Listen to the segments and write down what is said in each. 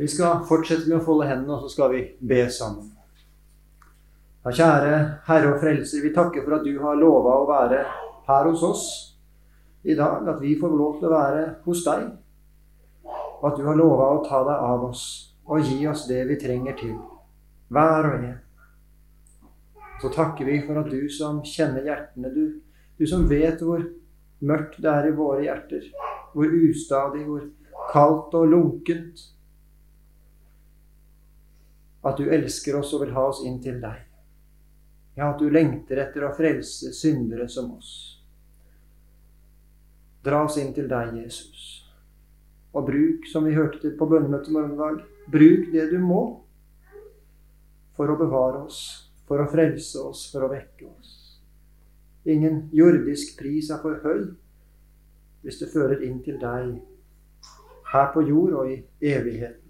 Vi skal fortsette med å folde hendene, og så skal vi be sammen. Ja, kjære Herre og Frelser, vi takker for at du har lova å være her hos oss i dag. At vi får lov til å være hos deg. Og at du har lova å ta deg av oss og gi oss det vi trenger til. Hver og en. Så takker vi for at du som kjenner hjertene, du, du som vet hvor mørkt det er i våre hjerter, hvor ustadig, hvor kaldt og lunkent at du elsker oss og vil ha oss inn til deg. Ja, at du lengter etter å frelse syndere som oss. Dra oss inn til deg, Jesus. Og bruk, som vi hørte på bønnemøtet morgendag, bruk det du må for å bevare oss, for å frelse oss, for å vekke oss. Ingen jordisk pris er for høy hvis det fører inn til deg her på jord og i evigheten.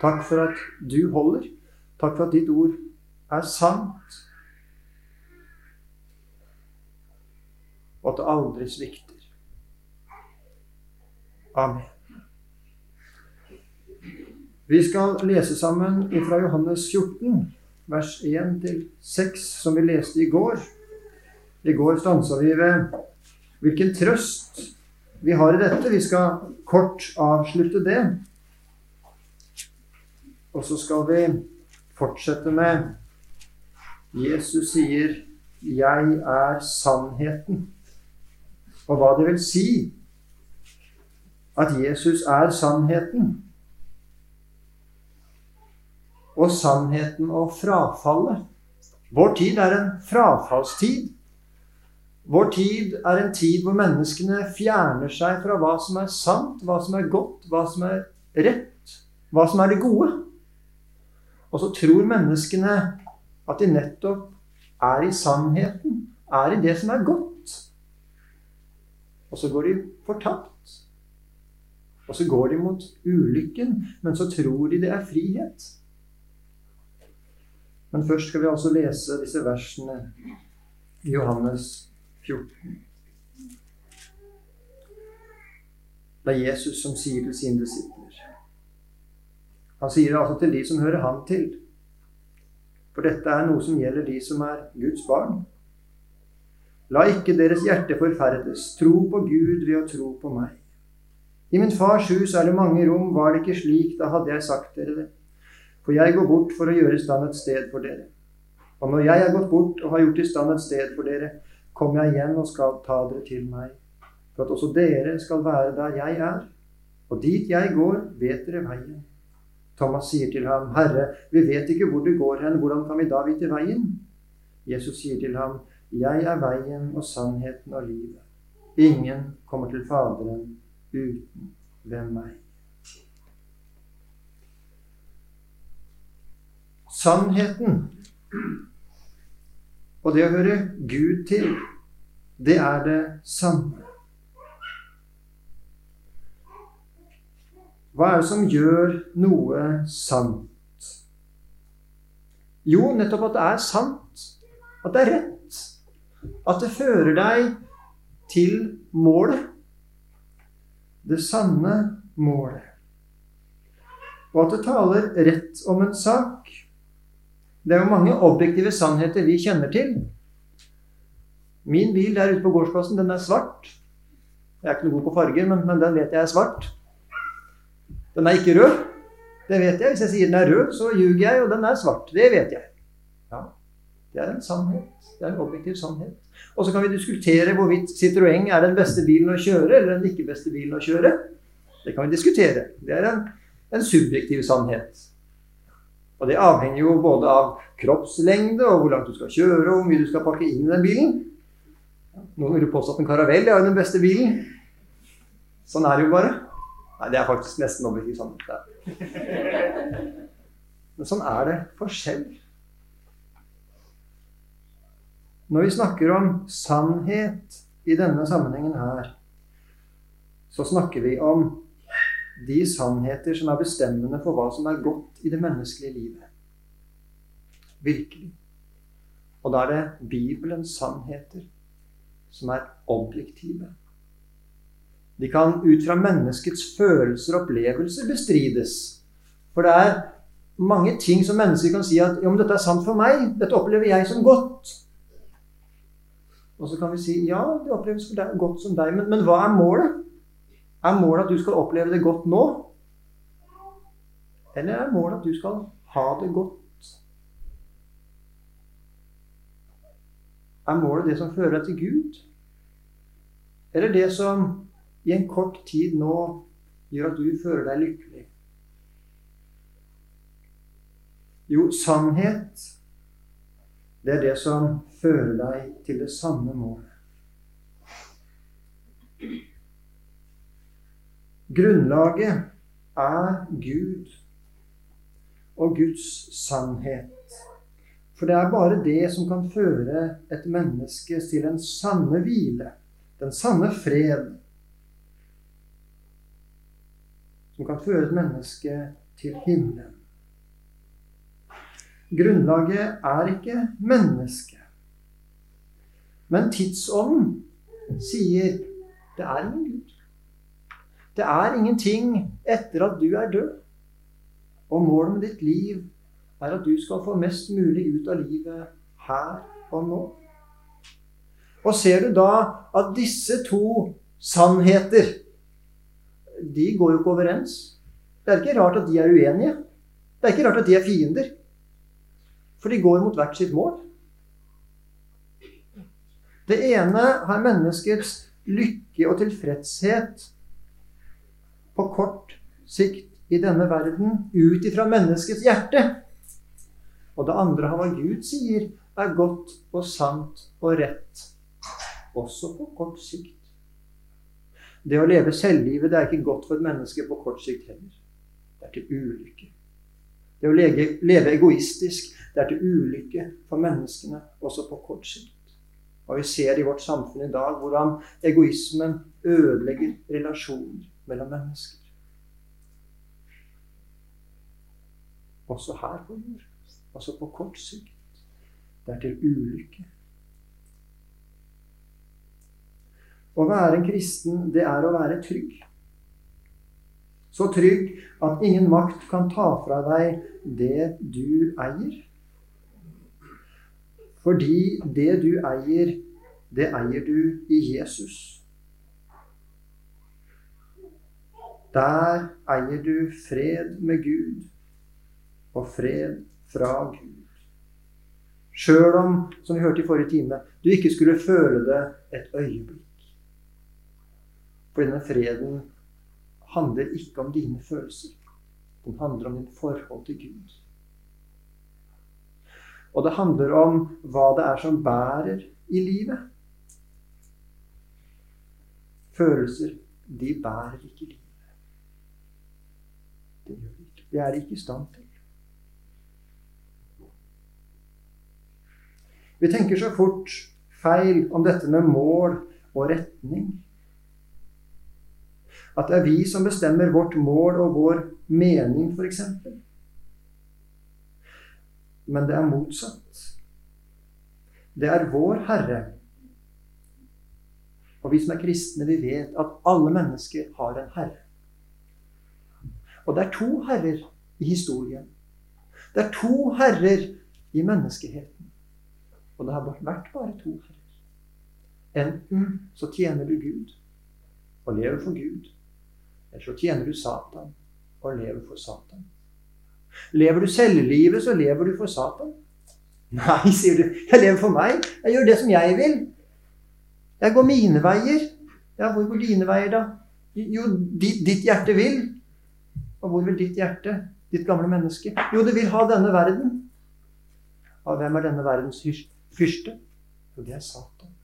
Takk for at du holder. Takk for at ditt ord er sant. Og at det aldri svikter. Amen. Vi skal lese sammen fra Johannes 14, vers 1-6, som vi leste i går. I går stansa vi ved hvilken trøst vi har i dette. Vi skal kort avslutte det. Og så skal vi fortsette med Jesus sier 'Jeg er sannheten'. Og hva det vil si at Jesus er sannheten. Og sannheten og frafallet. Vår tid er en frafallstid. Vår tid er en tid hvor menneskene fjerner seg fra hva som er sant, hva som er godt, hva som er rett, hva som er det gode. Og så tror menneskene at de nettopp er i sannheten, er i det som er godt. Og så går de fortapt. Og så går de mot ulykken, men så tror de det er frihet. Men først skal vi altså lese disse versene i Johannes 14. Det er Jesus som sier til sine disipler han sier det altså til de som hører han til. For dette er noe som gjelder de som er Guds barn. La ikke deres hjerte forferdes. Tro på Gud ved å tro på meg. I min fars hus er det mange rom. Var det ikke slik, da hadde jeg sagt dere det. For jeg går bort for å gjøre i stand et sted for dere. Og når jeg er gått bort og har gjort i stand et sted for dere, kommer jeg igjen og skal ta dere til meg, for at også dere skal være der jeg er. Og dit jeg går, vet dere veien. Thomas sier til ham, 'Herre, vi vet ikke hvor du går hen. Hvordan kan vi da vite veien?' Jesus sier til ham, 'Jeg er veien og sannheten og livet. Ingen kommer til Faderen uten ved meg.' Sannheten og det å høre Gud til, det er det samme. Hva er det som gjør noe sant? Jo, nettopp at det er sant. At det er rett. At det fører deg til målet. Det sanne målet. Og at det taler rett om en sak. Det er jo mange objektive sannheter vi kjenner til. Min bil der ute på gårdsplassen, den er svart. Jeg er ikke noe god på farger, men, men den vet jeg er svart. Den er ikke rød. Det vet jeg. Hvis jeg sier den er rød, så ljuger jeg, og den er svart. Det vet jeg. Ja, Det er en sannhet. Det er en objektiv sannhet. Og så kan vi diskutere hvorvidt Citroën er den beste bilen å kjøre, eller den ikke beste bilen å kjøre. Det kan vi diskutere. Det er en, en subjektiv sannhet. Og det avhenger jo både av kroppslengde og hvor langt du skal kjøre, og hvor mye du skal pakke inn i den bilen. Noen vil påstå at en Caravelle er den beste bilen. Sånn er det jo bare. Nei, det er faktisk nesten objektivt sånn. Men sånn er det forskjell. Når vi snakker om sannhet i denne sammenhengen her, så snakker vi om de sannheter som er bestemmende for hva som er godt i det menneskelige livet. Virkelig. Og da er det Bibelens sannheter som er objektive. De kan ut fra menneskets følelser og opplevelser bestrides. For det er mange ting som mennesker kan si at ja, men dette er sant for meg. Dette opplever jeg som godt. Og så kan vi si ja, det oppleves deg, godt som deg. Men, men hva er målet? Er målet at du skal oppleve det godt nå? Eller er målet at du skal ha det godt? Er målet det som fører deg til Gud? Eller det som i en kort tid nå gjør at du føler deg lykkelig? Jo, sannhet, det er det som fører deg til det samme målet. Grunnlaget er Gud og Guds sannhet. For det er bare det som kan føre et menneske til den sanne hvile, den sanne fred, som kan føre et menneske til himmelen. Grunnlaget er ikke mennesket. Men tidsånden sier det er ingen Gud. Det er ingenting etter at du er død. Og målet med ditt liv er at du skal få mest mulig ut av livet her og nå. Og ser du da at disse to sannheter de går jo ikke overens. Det er ikke rart at de er uenige. Det er ikke rart at de er fiender. For de går mot hvert sitt mål. Det ene har menneskets lykke og tilfredshet på kort sikt i denne verden ut ifra menneskets hjerte. Og det andre har hva Gud sier er godt og sant og rett, også på kort sikt. Det å leve selvlivet det er ikke godt for et menneske på kort sikt heller. Det er til ulykke. Det å leve, leve egoistisk det er til ulykke for menneskene også på kort sikt. Og vi ser i vårt samfunn i dag hvordan egoismen ødelegger relasjoner mellom mennesker. Også her på jord. Altså på kort sikt. Det er til ulykke. Å være en kristen, det er å være trygg. Så trygg at ingen makt kan ta fra deg det du eier. Fordi det du eier, det eier du i Jesus. Der eier du fred med Gud og fred fra Gud. Sjøl om, som vi hørte i forrige time, du ikke skulle føle det et øyeblikk. For denne freden handler ikke om dine følelser. Den handler om ditt forhold til Gud. Og det handler om hva det er som bærer i livet. Følelser, de bærer ikke livet. Det gjør de ikke. Det er de ikke i stand til. Vi tenker så fort feil om dette med mål og retning. At det er vi som bestemmer vårt mål og vår mening, f.eks. Men det er motsatt. Det er vår Herre. Og vi som er kristne, vi vet at alle mennesker har en herre. Og det er to herrer i historien. Det er to herrer i menneskeheten. Og det har vært bare to herrer. Enten så tjener du Gud og lever for Gud, eller så tjener du Satan og lever for Satan. Lever du selvlivet, så lever du for Satan. Nei, sier du. Jeg lever for meg. Jeg gjør det som jeg vil. Jeg går mine veier. Ja, hvor går dine veier, da? Jo, ditt, ditt hjerte vil. Og hvor vil ditt hjerte, ditt gamle menneske? Jo, det vil ha denne verden. Og hvem er denne verdens fyrste? Jo, det er Satan.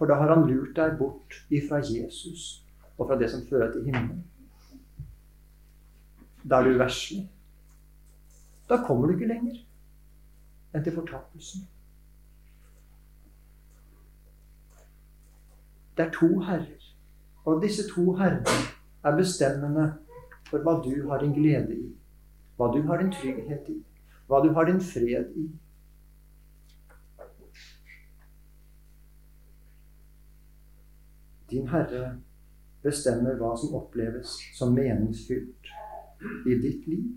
For da har han lurt deg bort ifra Jesus og fra det som fører til himmelen. Da er du verslig. Da kommer du ikke lenger enn til fortapelsen. Det er to herrer, og disse to herrene er bestemmende for hva du har din glede i, hva du har din trygghet i, hva du har din fred i. Din Herre bestemmer hva som oppleves som meningsfylt i ditt liv.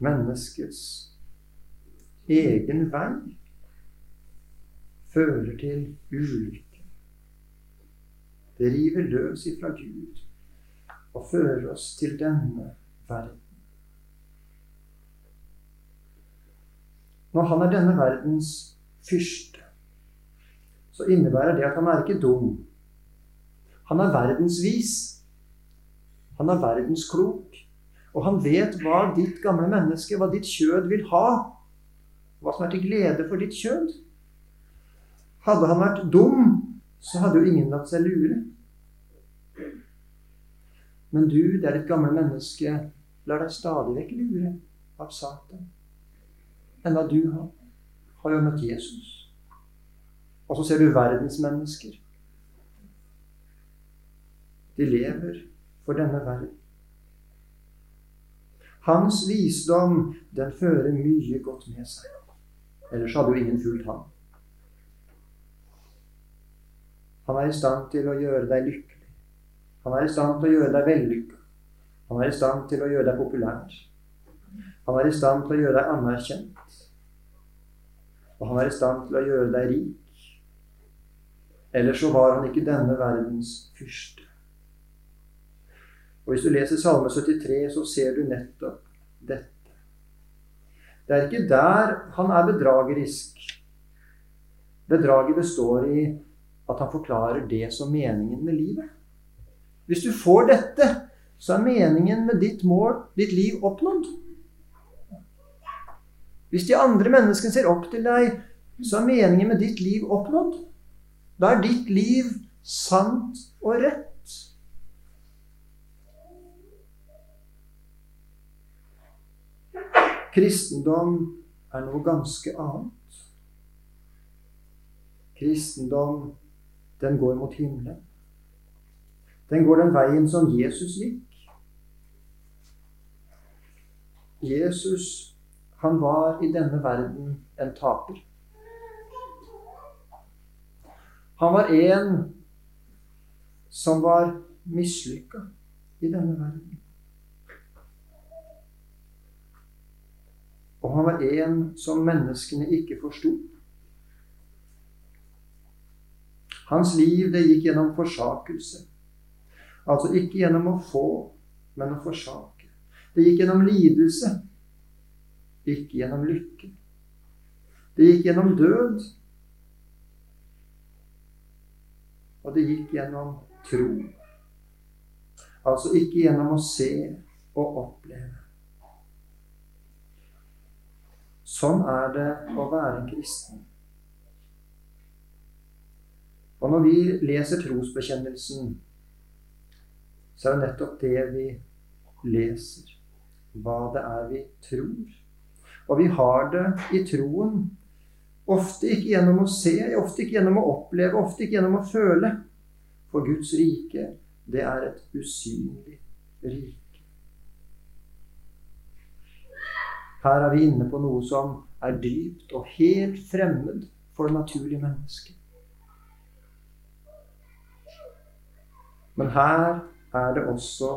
Menneskets egen vei fører til ulykke. Det river løs ifra Gud og fører oss til denne verden. Når han er denne verdens fyrste, så innebærer det at han er ikke dum. Han er verdensvis. Han er verdensklok. Og han vet hva ditt gamle menneske, hva ditt kjød vil ha. Hva som er til glede for ditt kjød. Hadde han vært dum, så hadde jo ingen latt seg lure. Men du, det er ditt gamle menneske, lar deg stadig vekk lure av Satan. Enda du har, har jo møtt Jesus. Og så ser du verdensmennesker. De lever for denne verden. Hans visdom, den fører mye godt med seg. Ellers hadde jo ingen fulgt ham. Han er i stand til å gjøre deg lykkelig. Han er i stand til å gjøre deg vellykka. Han er i stand til å gjøre deg populær. Han er i stand til å gjøre deg anerkjent. Og han er i stand til å gjøre deg rik. Ellers så var han ikke denne verdens fyrste. Og Hvis du leser Salme 73, så ser du nettopp dette. Det er ikke der han er bedragerisk. Bedraget består i at han forklarer det som meningen med livet. Hvis du får dette, så er meningen med ditt mål, ditt liv, oppnådd. Hvis de andre menneskene ser opp til deg, så er meningen med ditt liv oppnådd. Da er ditt liv sant og rett. Kristendom er noe ganske annet. Kristendom, den går mot himmelen. Den går den veien som Jesus gikk. Jesus, han var i denne verden en taper. Han var en som var mislykka i denne verden. Og han var en som menneskene ikke forsto. Hans liv det gikk gjennom forsakelse. Altså ikke gjennom å få, men å forsake. Det gikk gjennom lidelse, ikke gjennom lykke. Det gikk gjennom død, og det gikk gjennom tro. Altså ikke gjennom å se og oppleve. Sånn er det å være en kristen. Og når vi leser trosbekjennelsen, så er det nettopp det vi leser. Hva det er vi tror. Og vi har det i troen. Ofte ikke gjennom å se, ofte ikke gjennom å oppleve, ofte ikke gjennom å føle. For Guds rike, det er et usynlig rike. Her er vi inne på noe som er dypt og helt fremmed for det naturlige mennesket. Men her er det også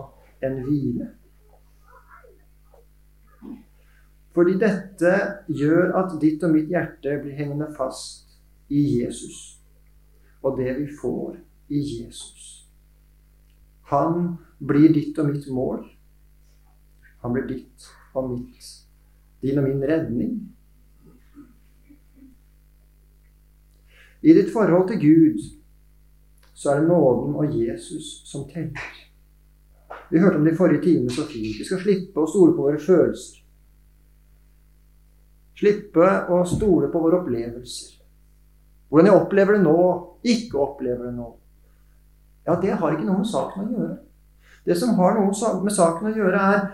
en hvile. Fordi dette gjør at ditt og mitt hjerte blir hengende fast i Jesus og det vi får i Jesus. Han blir ditt og mitt mål. Han blir ditt og mitt, din og min redning. I ditt forhold til Gud så er det nåden og Jesus som teller. Vi hørte om det i forrige time så fint. Vi skal slippe å stole på våre følelser. Slippe å stole på våre opplevelser. Hvordan jeg opplever det nå, ikke opplever det nå. Ja, det har ikke noe med saken å gjøre. Det som har noe med saken å gjøre, er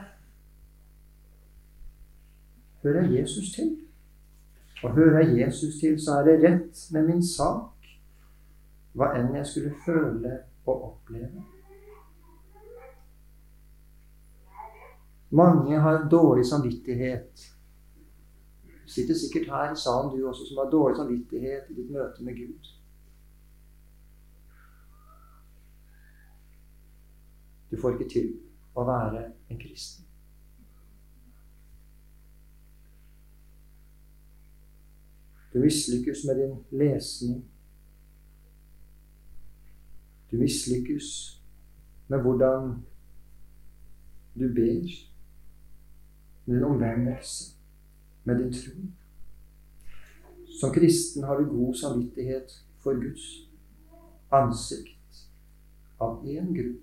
Hører jeg Jesus til? Og hører jeg Jesus til, så er det rett med min sak hva enn jeg skulle føle og oppleve. Mange har dårlig samvittighet sitter sikkert her i salen, du også, som har dårlig samvittighet i ditt møte med Gud. Du får ikke til å være en kristen. Du mislykkes med din lesning. Du mislykkes med hvordan du ber, med din omvendelse, med din tro. Som kristen har du god samvittighet for Guds ansikt av én grunn.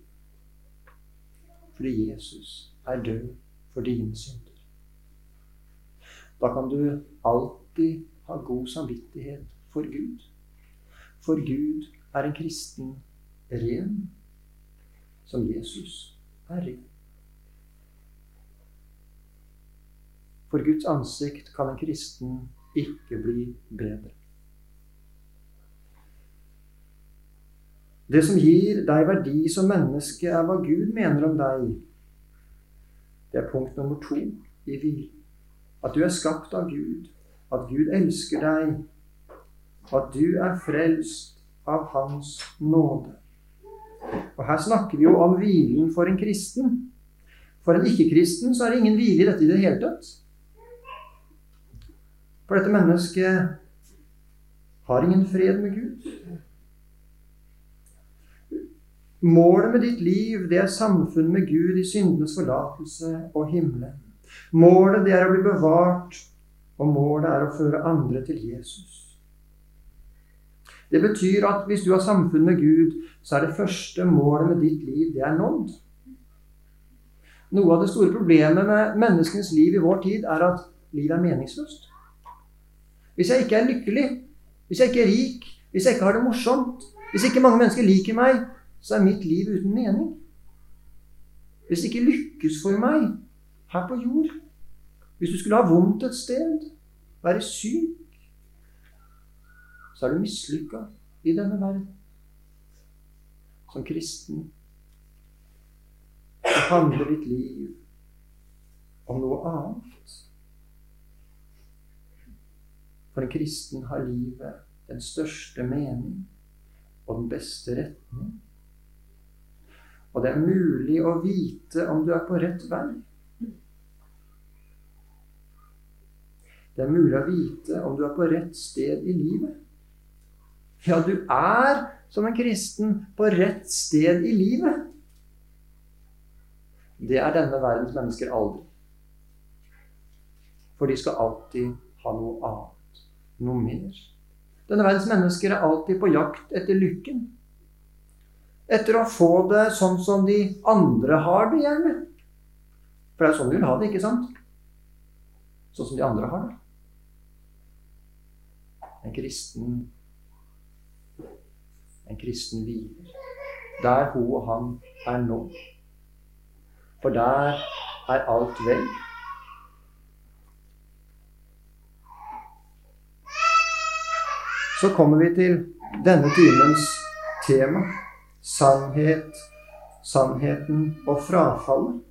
Fordi Jesus er død for dine synder. Da kan du alltid ha god samvittighet for Gud. For Gud er en kristen ren som Jesus er ren. For Guds ansikt kan en kristen ikke bli bedre. Det som gir deg verdi som menneske, er hva Gud mener om deg. Det er punkt nummer to i hvil. At du er skapt av Gud, at Gud elsker deg, at du er frelst av Hans nåde. Og Her snakker vi jo om hvilen for en kristen. For en ikke-kristen så er det ingen hvile i dette i det hele tatt. For dette mennesket har ingen fred med Gud. Målet med ditt liv, det er samfunn med Gud i syndenes forlatelse og himmelen. Målet, det er å bli bevart, og målet er å føre andre til Jesus. Det betyr at hvis du har samfunn med Gud, så er det første målet med ditt liv, det er nådd. Noe av det store problemet med menneskenes liv i vår tid er at livet er meningsløst. Hvis jeg ikke er lykkelig, hvis jeg ikke er rik, hvis jeg ikke har det morsomt, hvis ikke mange mennesker liker meg, så er mitt liv uten mening. Hvis det ikke lykkes for meg her på jord Hvis du skulle ha vondt et sted, være syk, så er du mislykka i denne verden. Som kristen handler ditt liv om noe annet. For en kristen har livet den største mening og den beste retning. Og det er mulig å vite om du er på rett vei. Det er mulig å vite om du er på rett sted i livet. Ja, du er som en kristen på rett sted i livet. Det er denne verdens mennesker aldri. For de skal alltid ha noe annet, noe mer. Denne verdens mennesker er alltid på jakt etter lykken. Etter å få det sånn som de andre har det, gjerne. For det er sånn de vil ha det, ikke sant? Sånn som de andre har det. En kristen en kristen hviler. Der hun og han er nå. For der er alt vel. Så kommer vi til denne timens tema sannhet, sannheten og frafallet.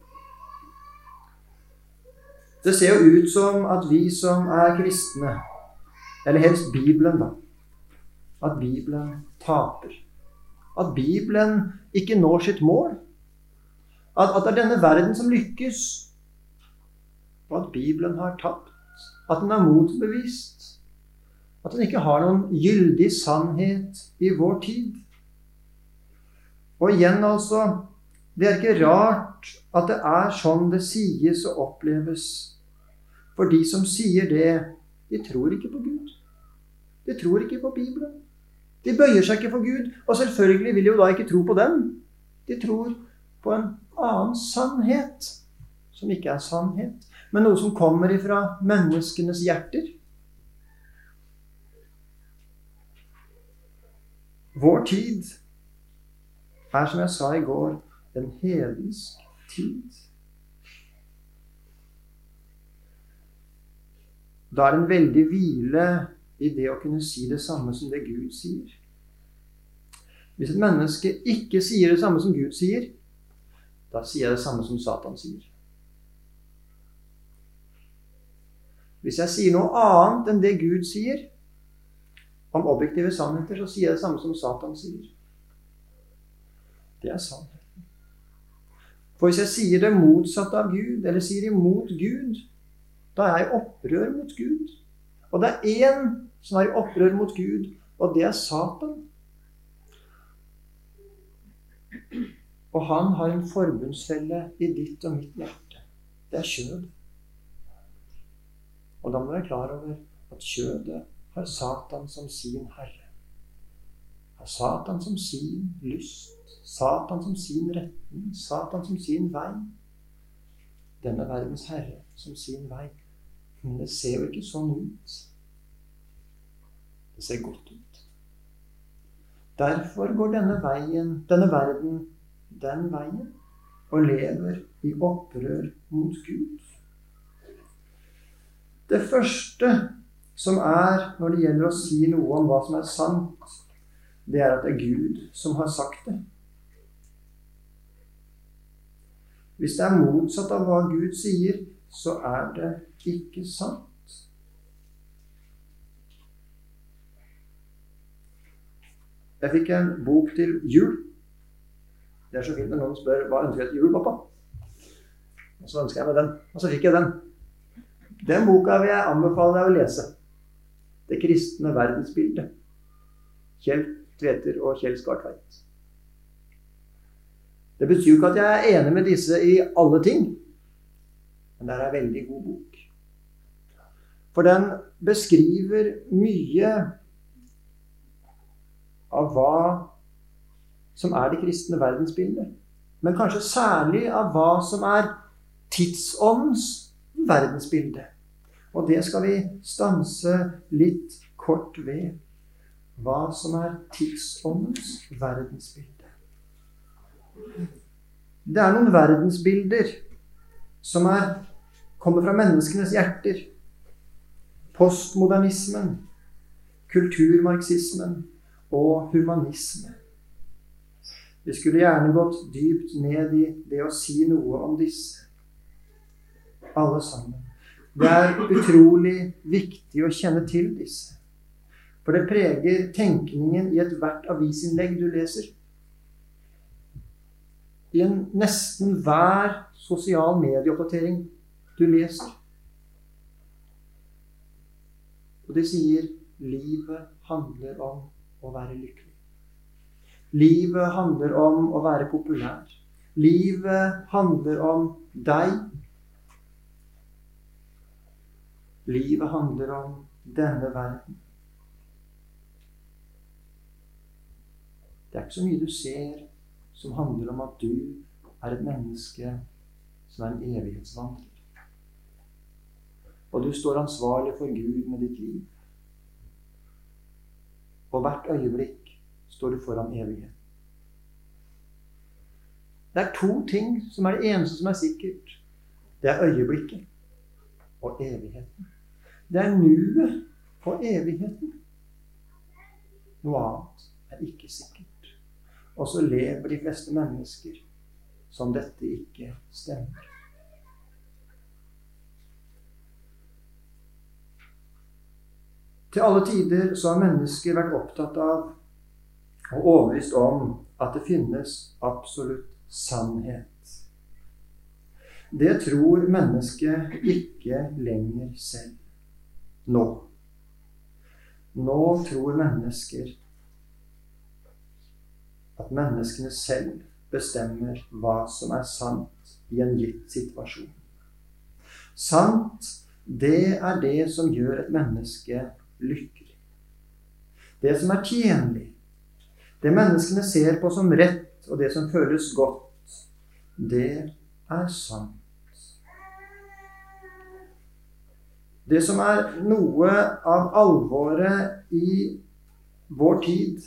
Det ser jo ut som at vi som er kristne, eller helst Bibelen, da, at Bibelen taper. At Bibelen ikke når sitt mål. At, at det er denne verden som lykkes. Og at Bibelen har tapt. At den er motbevist. At den ikke har noen gyldig sannhet i vår tid. Og igjen, altså Det er ikke rart at det er sånn det sies og oppleves. For de som sier det, de tror ikke på Gud. De tror ikke på Bibelen. De bøyer seg ikke for Gud, og selvfølgelig vil de jo da ikke tro på dem. De tror på en annen sannhet, som ikke er sannhet, men noe som kommer ifra menneskenes hjerter. Vår tid er, som jeg sa i går, en hedensk tid. Da er det en veldig hvile i det å kunne si det samme som det Gud sier. Hvis et menneske ikke sier det samme som Gud sier, da sier jeg det samme som Satan sier. Hvis jeg sier noe annet enn det Gud sier om objektive sannheter, så sier jeg det samme som Satan sier. Det er sannheten. For hvis jeg sier det motsatte av Gud, eller sier imot Gud, da er jeg i opprør mot Gud. Og det er én som er i opprør mot Gud, og det er Satan. Og han har en forbundsfelle i ditt og mitt hjerte. Det er kjød. Og da må du være klar over at kjødet har Satan som sin herre. Har Satan som sin lyst. Satan som sin retning. Satan som sin vei. Denne verdens herre som sin vei. Men det ser jo ikke sånn ut. Det ser godt ut. Derfor går denne veien, denne verden den veien og lever i opprør mot Gud. Det første som er når det gjelder å si noe om hva som er sant, det er at det er Gud som har sagt det. Hvis det er motsatt av hva Gud sier, så er det ikke sant. Jeg fikk en bok til jul det er så fint når noen spør hva ønsker jeg til jul, pappa. Og så ønsker jeg meg den. Og så fikk jeg den. Den boka vil jeg anbefale deg å lese. 'Det kristne verdensbildet'. Kjell Tveter og Kjell Skartveit. Det betyr jo ikke at jeg er enig med disse i alle ting, men det er en veldig god bok. For den beskriver mye av hva som er det kristne verdensbildet. Men kanskje særlig av hva som er tidsåndens verdensbilde. Og det skal vi stanse litt kort ved. Hva som er tidsåndens verdensbilde. Det er noen verdensbilder som er, kommer fra menneskenes hjerter. Postmodernismen, kulturmarxismen og humanisme. Vi skulle gjerne gått dypt ned i det å si noe om disse. Alle sammen. Det er utrolig viktig å kjenne til disse. For det preger tenkningen i ethvert avisinnlegg du leser. I en nesten hver sosial medieoppdatering du leser. Og de sier livet handler om å være lykkelig. Livet handler om å være populær. Livet handler om deg. Livet handler om denne verden. Det er ikke så mye du ser som handler om at du er et menneske som er en evighetsvandrer. Og du står ansvarlig for Gud med ditt liv. Og hvert øyeblikk står du foran evigheten. Det er to ting som er det eneste som er sikkert. Det er øyeblikket og evigheten. Det er nuet og evigheten. Noe annet er ikke sikkert. Og så lever de fleste mennesker som dette ikke stemmer. Til alle tider så har mennesker vært opptatt av og overbevist om at det finnes absolutt sannhet. Det tror mennesket ikke lenger selv. Nå. Nå tror mennesker at menneskene selv bestemmer hva som er sant i en gitt situasjon. Sant, det er det som gjør et menneske lykkelig. Det som er tjenlig, det menneskene ser på som rett, og det som føles godt, det er sant. Det som er noe av alvoret i vår tid,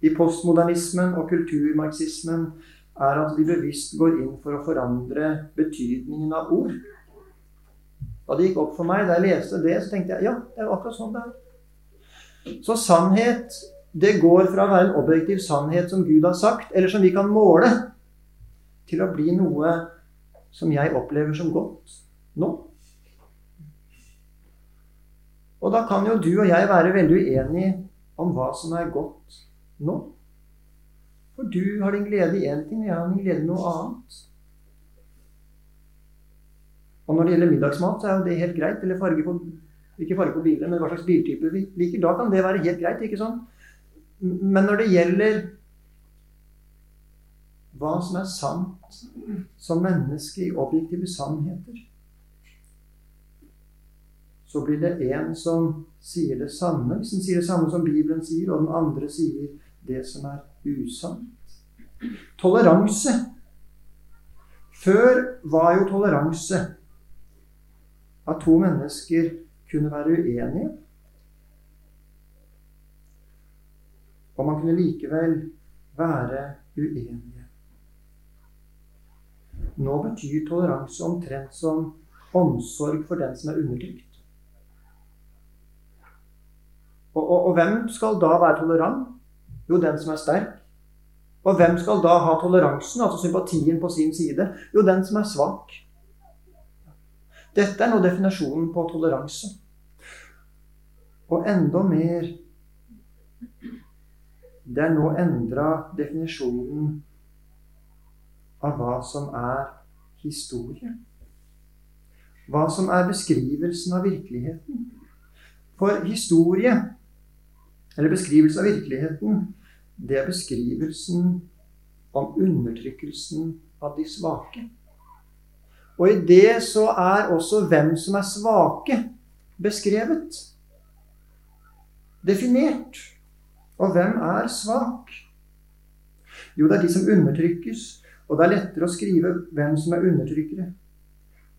i postmodernismen og kulturmarxismen, er at vi bevisst går inn for å forandre betydningen av ord. Da det gikk opp for meg da jeg leste det, så tenkte jeg ja, det er akkurat sånn det er. Så sannhet det går fra å være en objektiv sannhet som Gud har sagt, eller som vi kan måle, til å bli noe som jeg opplever som godt nå. Og da kan jo du og jeg være veldig uenige om hva som er godt nå. For du har din glede i én ting, og jeg har min glede i noe annet. Og når det gjelder middagsmat, så er jo det helt greit. Eller farge på, ikke farge på biler, men hva slags biltype vi liker. Da kan det være helt greit. ikke sånn? Men når det gjelder hva som er sant som menneske i objektive sannheter, så blir det en som sier det samme, hvis den sier det samme som Bibelen sier, og den andre sier det som er usant. Toleranse. Før var jo toleranse at to mennesker kunne være uenige. Og man kunne likevel være uenige. Nå betyr toleranse omtrent som omsorg for den som er undertrykt. Og, og, og, hvem skal da være tolerant? Jo, den som er sterk. Og hvem skal da ha toleransen, altså sympatien, på sin side? Jo, den som er svak. Dette er nå definisjonen på toleranse. Og enda mer Det er nå endra definisjonen av hva som er historie. Hva som er beskrivelsen av virkeligheten. For historie eller beskrivelse av virkeligheten, det er beskrivelsen om undertrykkelsen av de svake. Og i det så er også hvem som er svake, beskrevet. Definert. Og hvem er svak? Jo, det er de som undertrykkes. Og det er lettere å skrive hvem som er undertrykkere.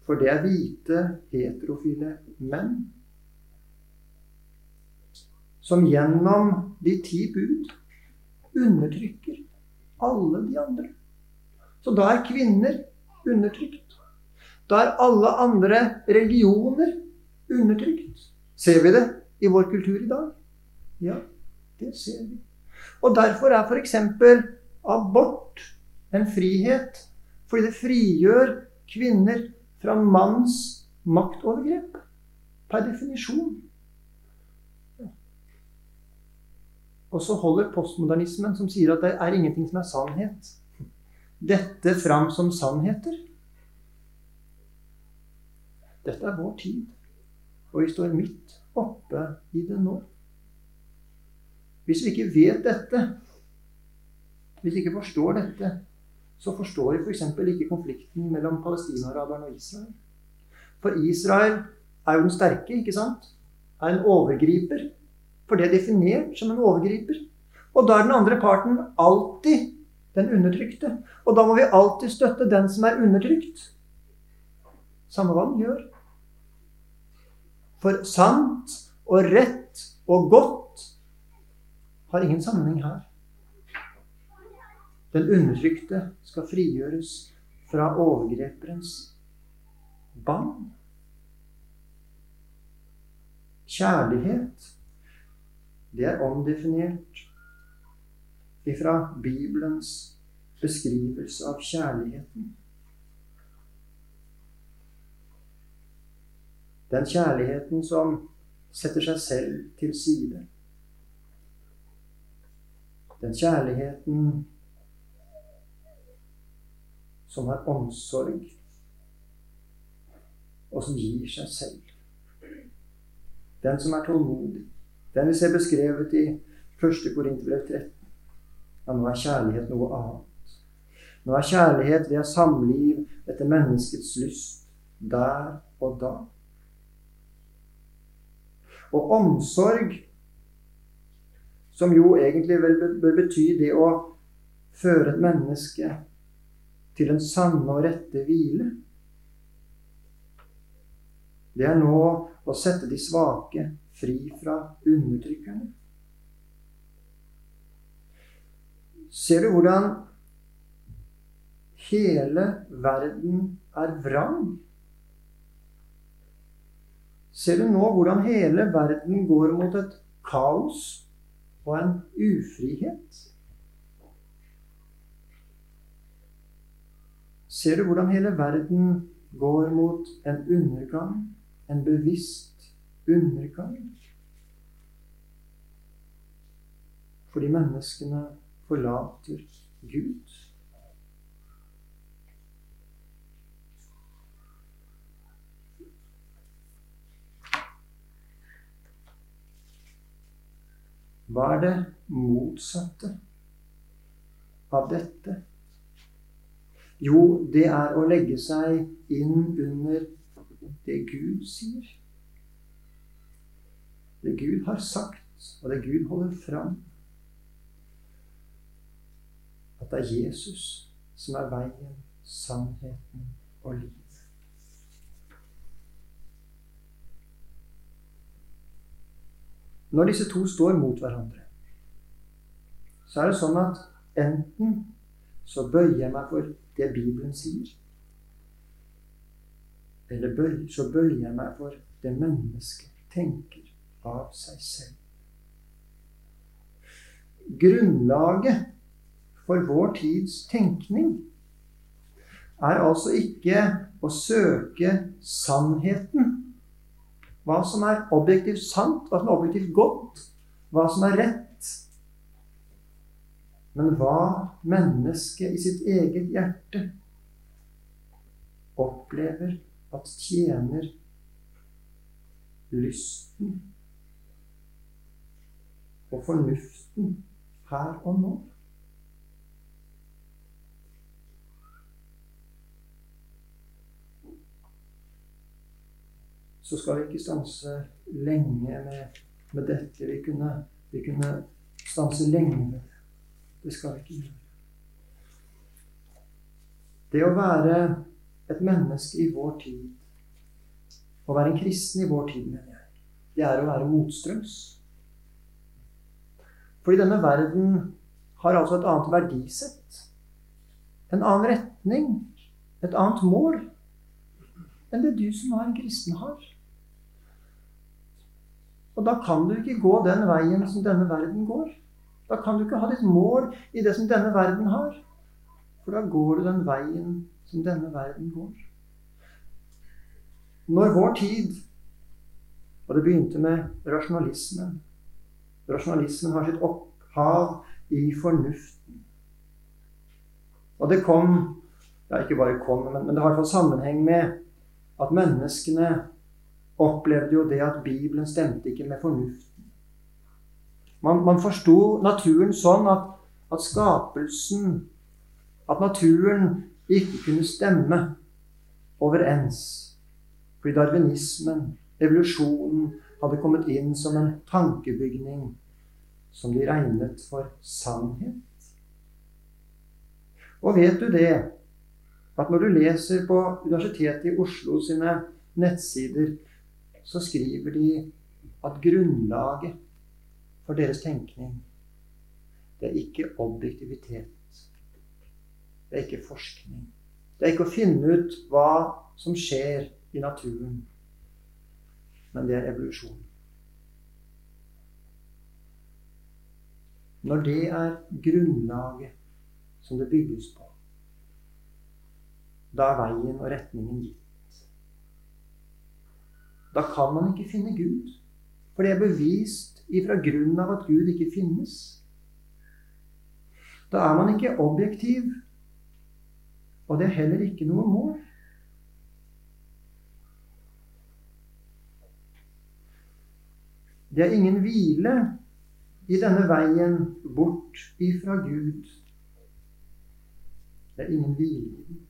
For det er hvite, heterofile menn som gjennom de ti bud undertrykker alle de andre. Så da er kvinner undertrykt. Da er alle andre religioner undertrykt. Ser vi det i vår kultur i dag? Ja, det ser vi. Og derfor er f.eks. abort en frihet. Fordi det frigjør kvinner fra manns maktovergrep. Per definisjon. Og så holder postmodernismen, som sier at det er ingenting som er sannhet, dette fram som sannheter. Dette er vår tid, og vi står midt oppe i det nå. Hvis vi ikke vet dette, hvis vi ikke forstår dette, så forstår vi f.eks. For ikke konflikten mellom palestinaraberne og Israel. For Israel er jo den sterke, ikke sant? Er en overgriper. For det er definert som en overgriper. Og da er den andre parten alltid den undertrykte. Og da må vi alltid støtte den som er undertrykt. Samme hva den gjør. For sant og rett og godt har ingen sammenheng her. Den undertrykte skal frigjøres fra overgreperens bann. Kjærlighet det er omdefinert ifra Bibelens beskrivelse av kjærligheten. Den kjærligheten som setter seg selv til side. Den kjærligheten som har omsorg, og som gir seg selv. Den som er tålmodig. Den vi ser beskrevet i 1. Korinterbrev 13. Ja, nå er kjærlighet noe annet. Nå er kjærlighet ved samliv etter menneskets lyst der og da. Og omsorg, som jo egentlig bør bety det å føre et menneske til en sanne og rette hvile. Det er nå å sette de svake fri fra undertrykkerne. Ser du hvordan hele verden er vrang? Ser du nå hvordan hele verden går mot et kaos og en ufrihet? Ser du hvordan hele verden går mot en undergang, en bevisst undergang. Fordi menneskene forlater Gud. Hva er det motsatte av dette? Jo, det er å legge seg inn under det Gud sier. Det Gud har sagt, og det Gud holder fram. At det er Jesus som er veien, sannheten og livet. Når disse to står mot hverandre, så er det sånn at enten så bøyer jeg meg for det Bibelen sier, eller så bøyer jeg meg for det mennesket tenker av seg selv. Grunnlaget for vår tids tenkning er altså ikke å søke sannheten hva som er objektivt sant, hva som er objektivt godt, hva som er rett. Men hva mennesket i sitt eget hjerte opplever at tjener lysten og fornuften her og nå. så skal vi ikke stanse lenge med, med dette. Vi kunne, vi kunne, stanse lenge med det. Det skal vi ikke gjøre. Det å være et menneske i vår tid, å være en kristen i vår tid, mener jeg, det er å være motstrøms. Fordi denne verden har altså et annet verdisett. En annen retning. Et annet mål enn det du som er en kristen har. Og da kan du ikke gå den veien som denne verden går. Da kan du ikke ha ditt mål i det som denne verden har. For da går du den veien som denne verden går. Når vår tid Og det begynte med rasjonalismen. Rasjonalismen har sitt opphav i fornuften. Og det kom ja, Ikke bare kom, men, men det har i hvert fall sammenheng med at menneskene opplevde jo det at Bibelen stemte ikke med fornuften. Man, man forsto naturen sånn at, at skapelsen At naturen ikke kunne stemme overens. Fordi darwinismen, evolusjonen, hadde kommet inn som en tankebygning som de regnet for sannhet. Og vet du det, at når du leser på Universitetet i Oslo sine nettsider, så skriver de at grunnlaget for deres tenkning det er ikke objektivitet. Det er ikke forskning. Det er ikke å finne ut hva som skjer i naturen. Men det er evolusjon. Når det er grunnlaget som det bygges på, da er veien og retningen gitt. Da kan man ikke finne Gud. For det er bevist ifra grunnen av at Gud ikke finnes. Da er man ikke objektiv, og det er heller ikke noe mål. Det er ingen hvile i denne veien bort ifra Gud. Det er ingen hvile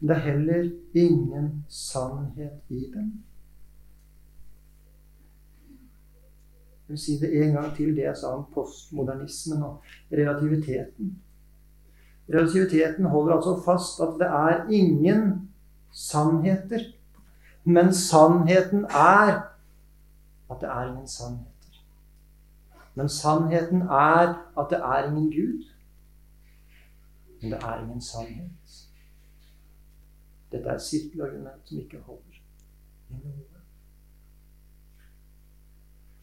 det er heller ingen sannhet i den. Jeg vil si det en gang til, det jeg sa om postmodernismen og relativiteten. Relativiteten holder altså fast at det er ingen sannheter. Men sannheten er at det er ingen sannheter. Men sannheten er at det er ingen Gud. Men det er ingen sannhet. Dette er et sirkelargument som ikke holder i noe.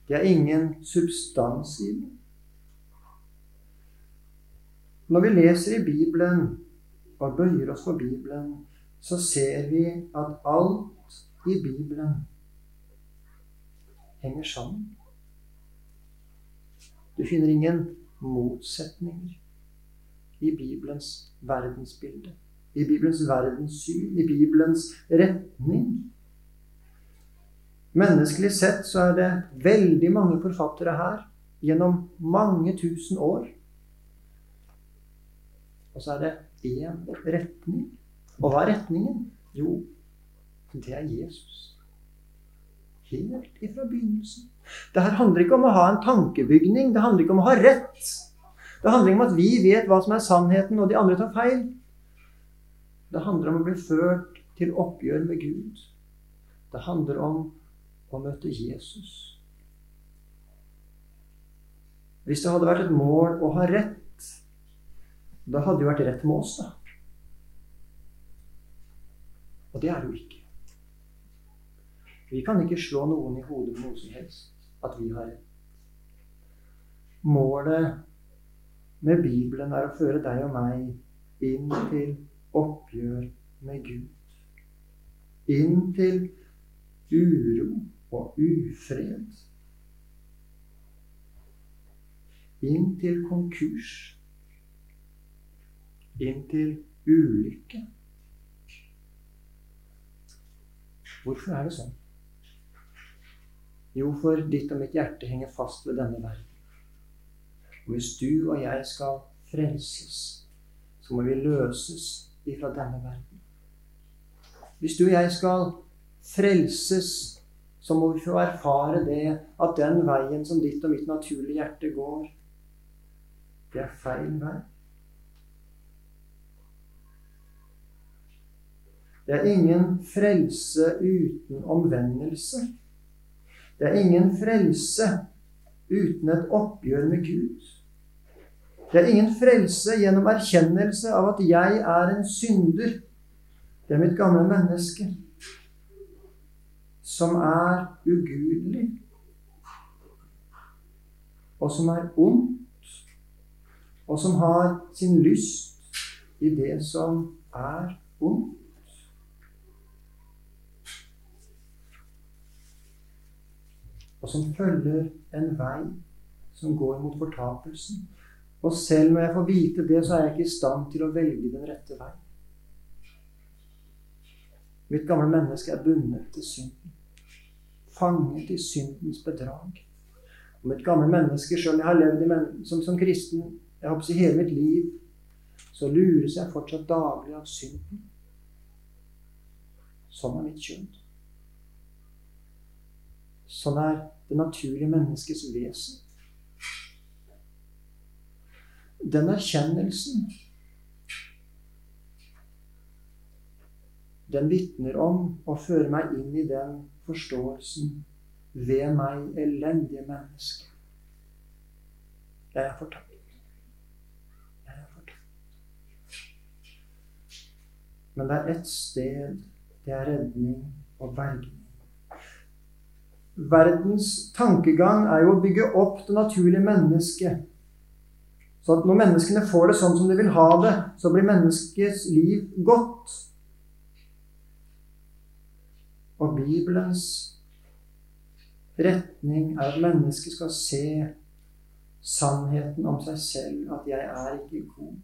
Det er ingen substans i den. Når vi leser i Bibelen og bøyer oss for Bibelen, så ser vi at alt i Bibelen henger sammen. Du finner ingen motsetninger i Bibelens verdensbilde, i Bibelens verdenssyn, i Bibelens retning. Menneskelig sett så er det veldig mange forfattere her gjennom mange tusen år. Og så er det én retning. Og hva er retningen? Jo, det er Jesus. Helt ifra begynnelsen. Det her handler ikke om å ha en tankebygning. Det handler ikke om å ha rett. Det handler ikke om at vi vet hva som er sannheten, og de andre tar feil. Det handler om å bli ført til oppgjør med Gud. Det handler om å møte Jesus. Hvis det hadde vært et mål å ha rett, da hadde det vært rett med oss, da. Og det er det jo ikke. Vi kan ikke slå noen i hodet med noe som helst at vi har rett. Målet med Bibelen er å føre deg og meg inn til oppgjør med Gud. Inn til uro og ufred. Inn til konkurs. Inn til ulykke. Hvorfor er det sånn? Jo, for ditt og mitt hjerte henger fast ved denne verden. Og hvis du og jeg skal frelses, så må vi løses ifra denne verden. Hvis du og jeg skal frelses, så må vi få erfare det at den veien som ditt og mitt naturlige hjerte går, det er feil vei. Det er ingen frelse uten omvendelse. Det er ingen frelse uten et oppgjør med Gud. Det er ingen frelse gjennom erkjennelse av at jeg er en synder. Det er mitt gamle menneske som er ugudelig, og som er ondt, og som har sin lyst i det som er ondt. Og som følger en vei som går mot fortapelsen. Og selv når jeg får vite det, så er jeg ikke i stand til å velge den rette vei. Mitt gamle menneske er bundet til synden. Fanget i syndens bedrag. Og mitt gamle menneske, om jeg har levd som, som kristen jeg håper i hele mitt liv, så lures jeg fortsatt daglig av synden. Sånn er mitt kjønn. Sånn er det naturlige menneskets vesen. Den erkjennelsen den vitner om å føre meg inn i den forståelsen ved meg elendige menneske. Jeg er fortapt. Jeg er fortapt. Men det er ett sted det er redning og berging. Verdens tankegang er jo å bygge opp det naturlige mennesket. Så at når menneskene får det sånn som de vil ha det, så blir menneskets liv godt. Og Bibelens retning er at mennesket skal se sannheten om seg selv, at jeg er ikke god.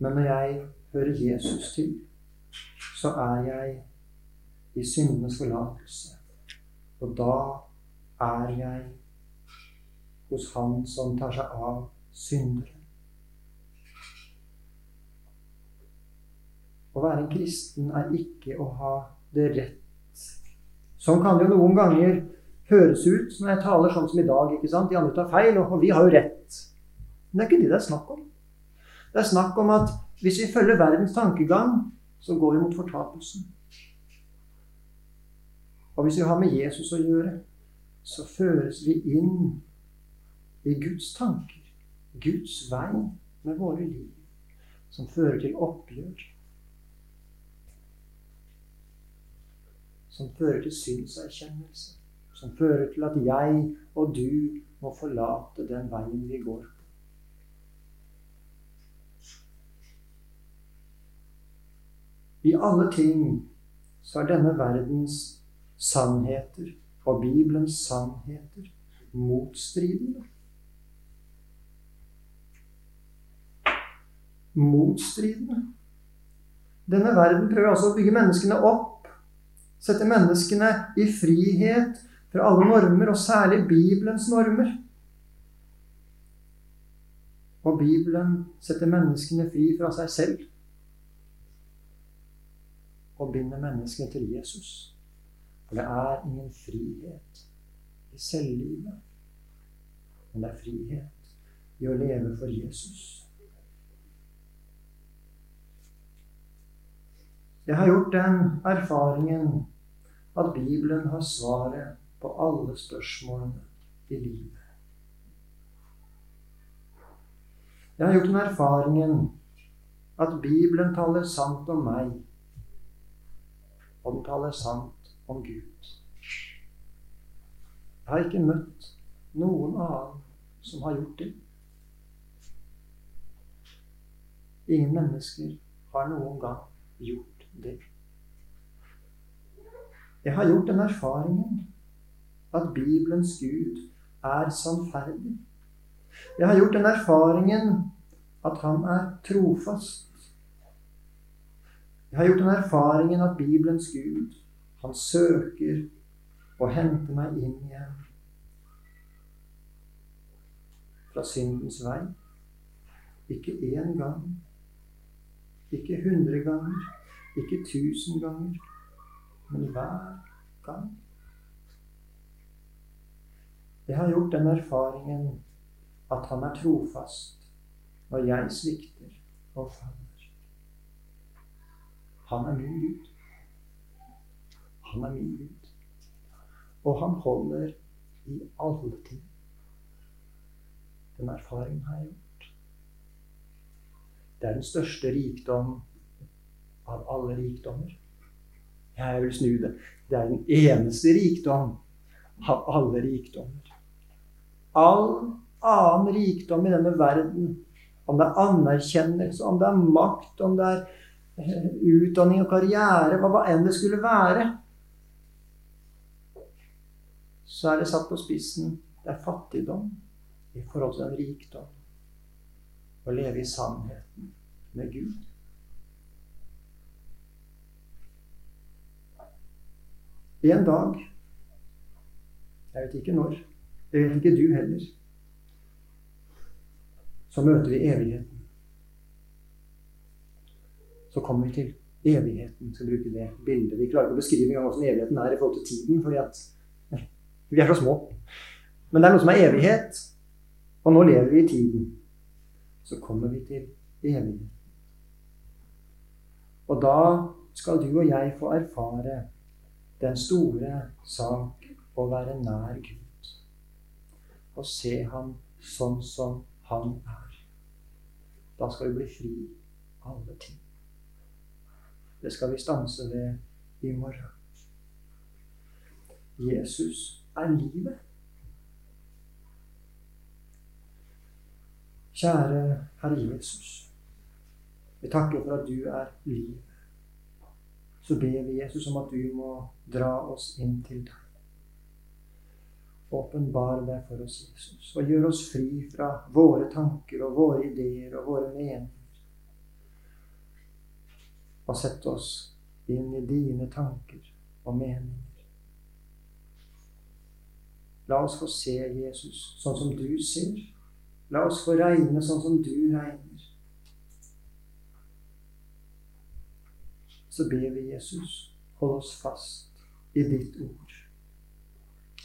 Men når jeg hører Jesus til, så er jeg i syndenes forlatelse. Og da er jeg hos Han som tar seg av syndere. Å være en kristen er ikke å ha det rett. Sånn kan det jo noen ganger høres ut når jeg taler sånn som i dag. ikke sant? De andre tar feil, og vi har jo rett. Men det er ikke det det er snakk om. Det er snakk om at hvis vi følger verdens tankegang, så går vi mot fortapelsen. Og hvis vi har med Jesus å gjøre, så føres vi inn i Guds tanker, Guds vei med våre liv, som fører til oppgjør. Som fører til synserkjennelse. Som fører til at jeg og du må forlate den veien vi går på. I alle ting så er denne verdens sannheter og Bibelens sannheter motstridende? Motstridende. Denne verden prøver altså å bygge menneskene opp, sette menneskene i frihet fra alle normer, og særlig Bibelens normer. Og Bibelen setter menneskene fri fra seg selv og binder menneskene til Jesus. For det er ingen frihet i selvlivet, men det er frihet i å leve for Jesus. Jeg har gjort den erfaringen at Bibelen har svaret på alle spørsmålene i livet. Jeg har gjort den erfaringen at Bibelen taler sant om meg, og den taler sant om Gud. Jeg har ikke møtt noen annen som har gjort det. Ingen mennesker har noen gang gjort det. Jeg har gjort den erfaringen at Bibelens Gud er sannferdig. Jeg har gjort den erfaringen at han er trofast. Jeg har gjort den erfaringen at Bibelens Gud, han søker å hente meg inn igjen fra syndens vei. Ikke én gang, ikke hundre ganger, ikke tusen ganger, men hver gang. Jeg har gjort den erfaringen at han er trofast når jeg svikter og faller. Han er min Gud. Han er min Gud. Og han holder i alle ting. Den erfaringen har jeg gjort. Det er den største rikdom av alle rikdommer. Jeg vil snu det. Det er den eneste rikdom av alle rikdommer. All annen rikdom i denne verden, om det er anerkjennelse, om det er makt, om det er eh, utdanning og karriere, hva enn det skulle være, så er det satt på spissen. Det er fattigdom i forhold til den rikdom. Å leve i sannheten med Gud. En dag Jeg vet ikke når. Det vet ikke du heller så møter vi evigheten. Så kommer vi til evigheten. Skal bruke det bildet. Vi klarer ikke å beskrive engang hvordan evigheten er i forhold til tiden, fordi at vi er så små. Men det er noe som er evighet, og nå lever vi i tiden. Så kommer vi til evigheten. Og da skal du og jeg få erfare den store sak å være nær Gud. Og se Ham sånn som han er. Da skal vi bli fri alle ting. Det skal vi stanse ved i morgen. Jesus er livet. Kjære Herre Jesus. Vi takker for at du er livet. Så ber vi Jesus om at du må dra oss inn til deg. Åpenbar deg for oss, Jesus, og gjør oss fri fra våre tanker og våre ideer og våre meninger. Og sett oss inn i dine tanker og meninger. La oss få se Jesus sånn som du ser. La oss få regne sånn som du regner. Så ber vi Jesus, hold oss fast i ditt ord.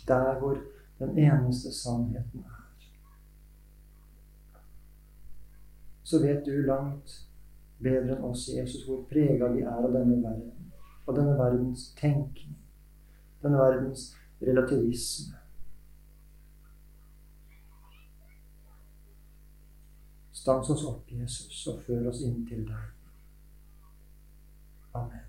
Der hvor den eneste sannheten er. Så vet du langt bedre enn oss, Jesus, hvor prega vi er av denne verden. Og denne verdens tenkning. Denne verdens relativisme. Stans oss opp, Jesus, og før oss inn til deg. Amen.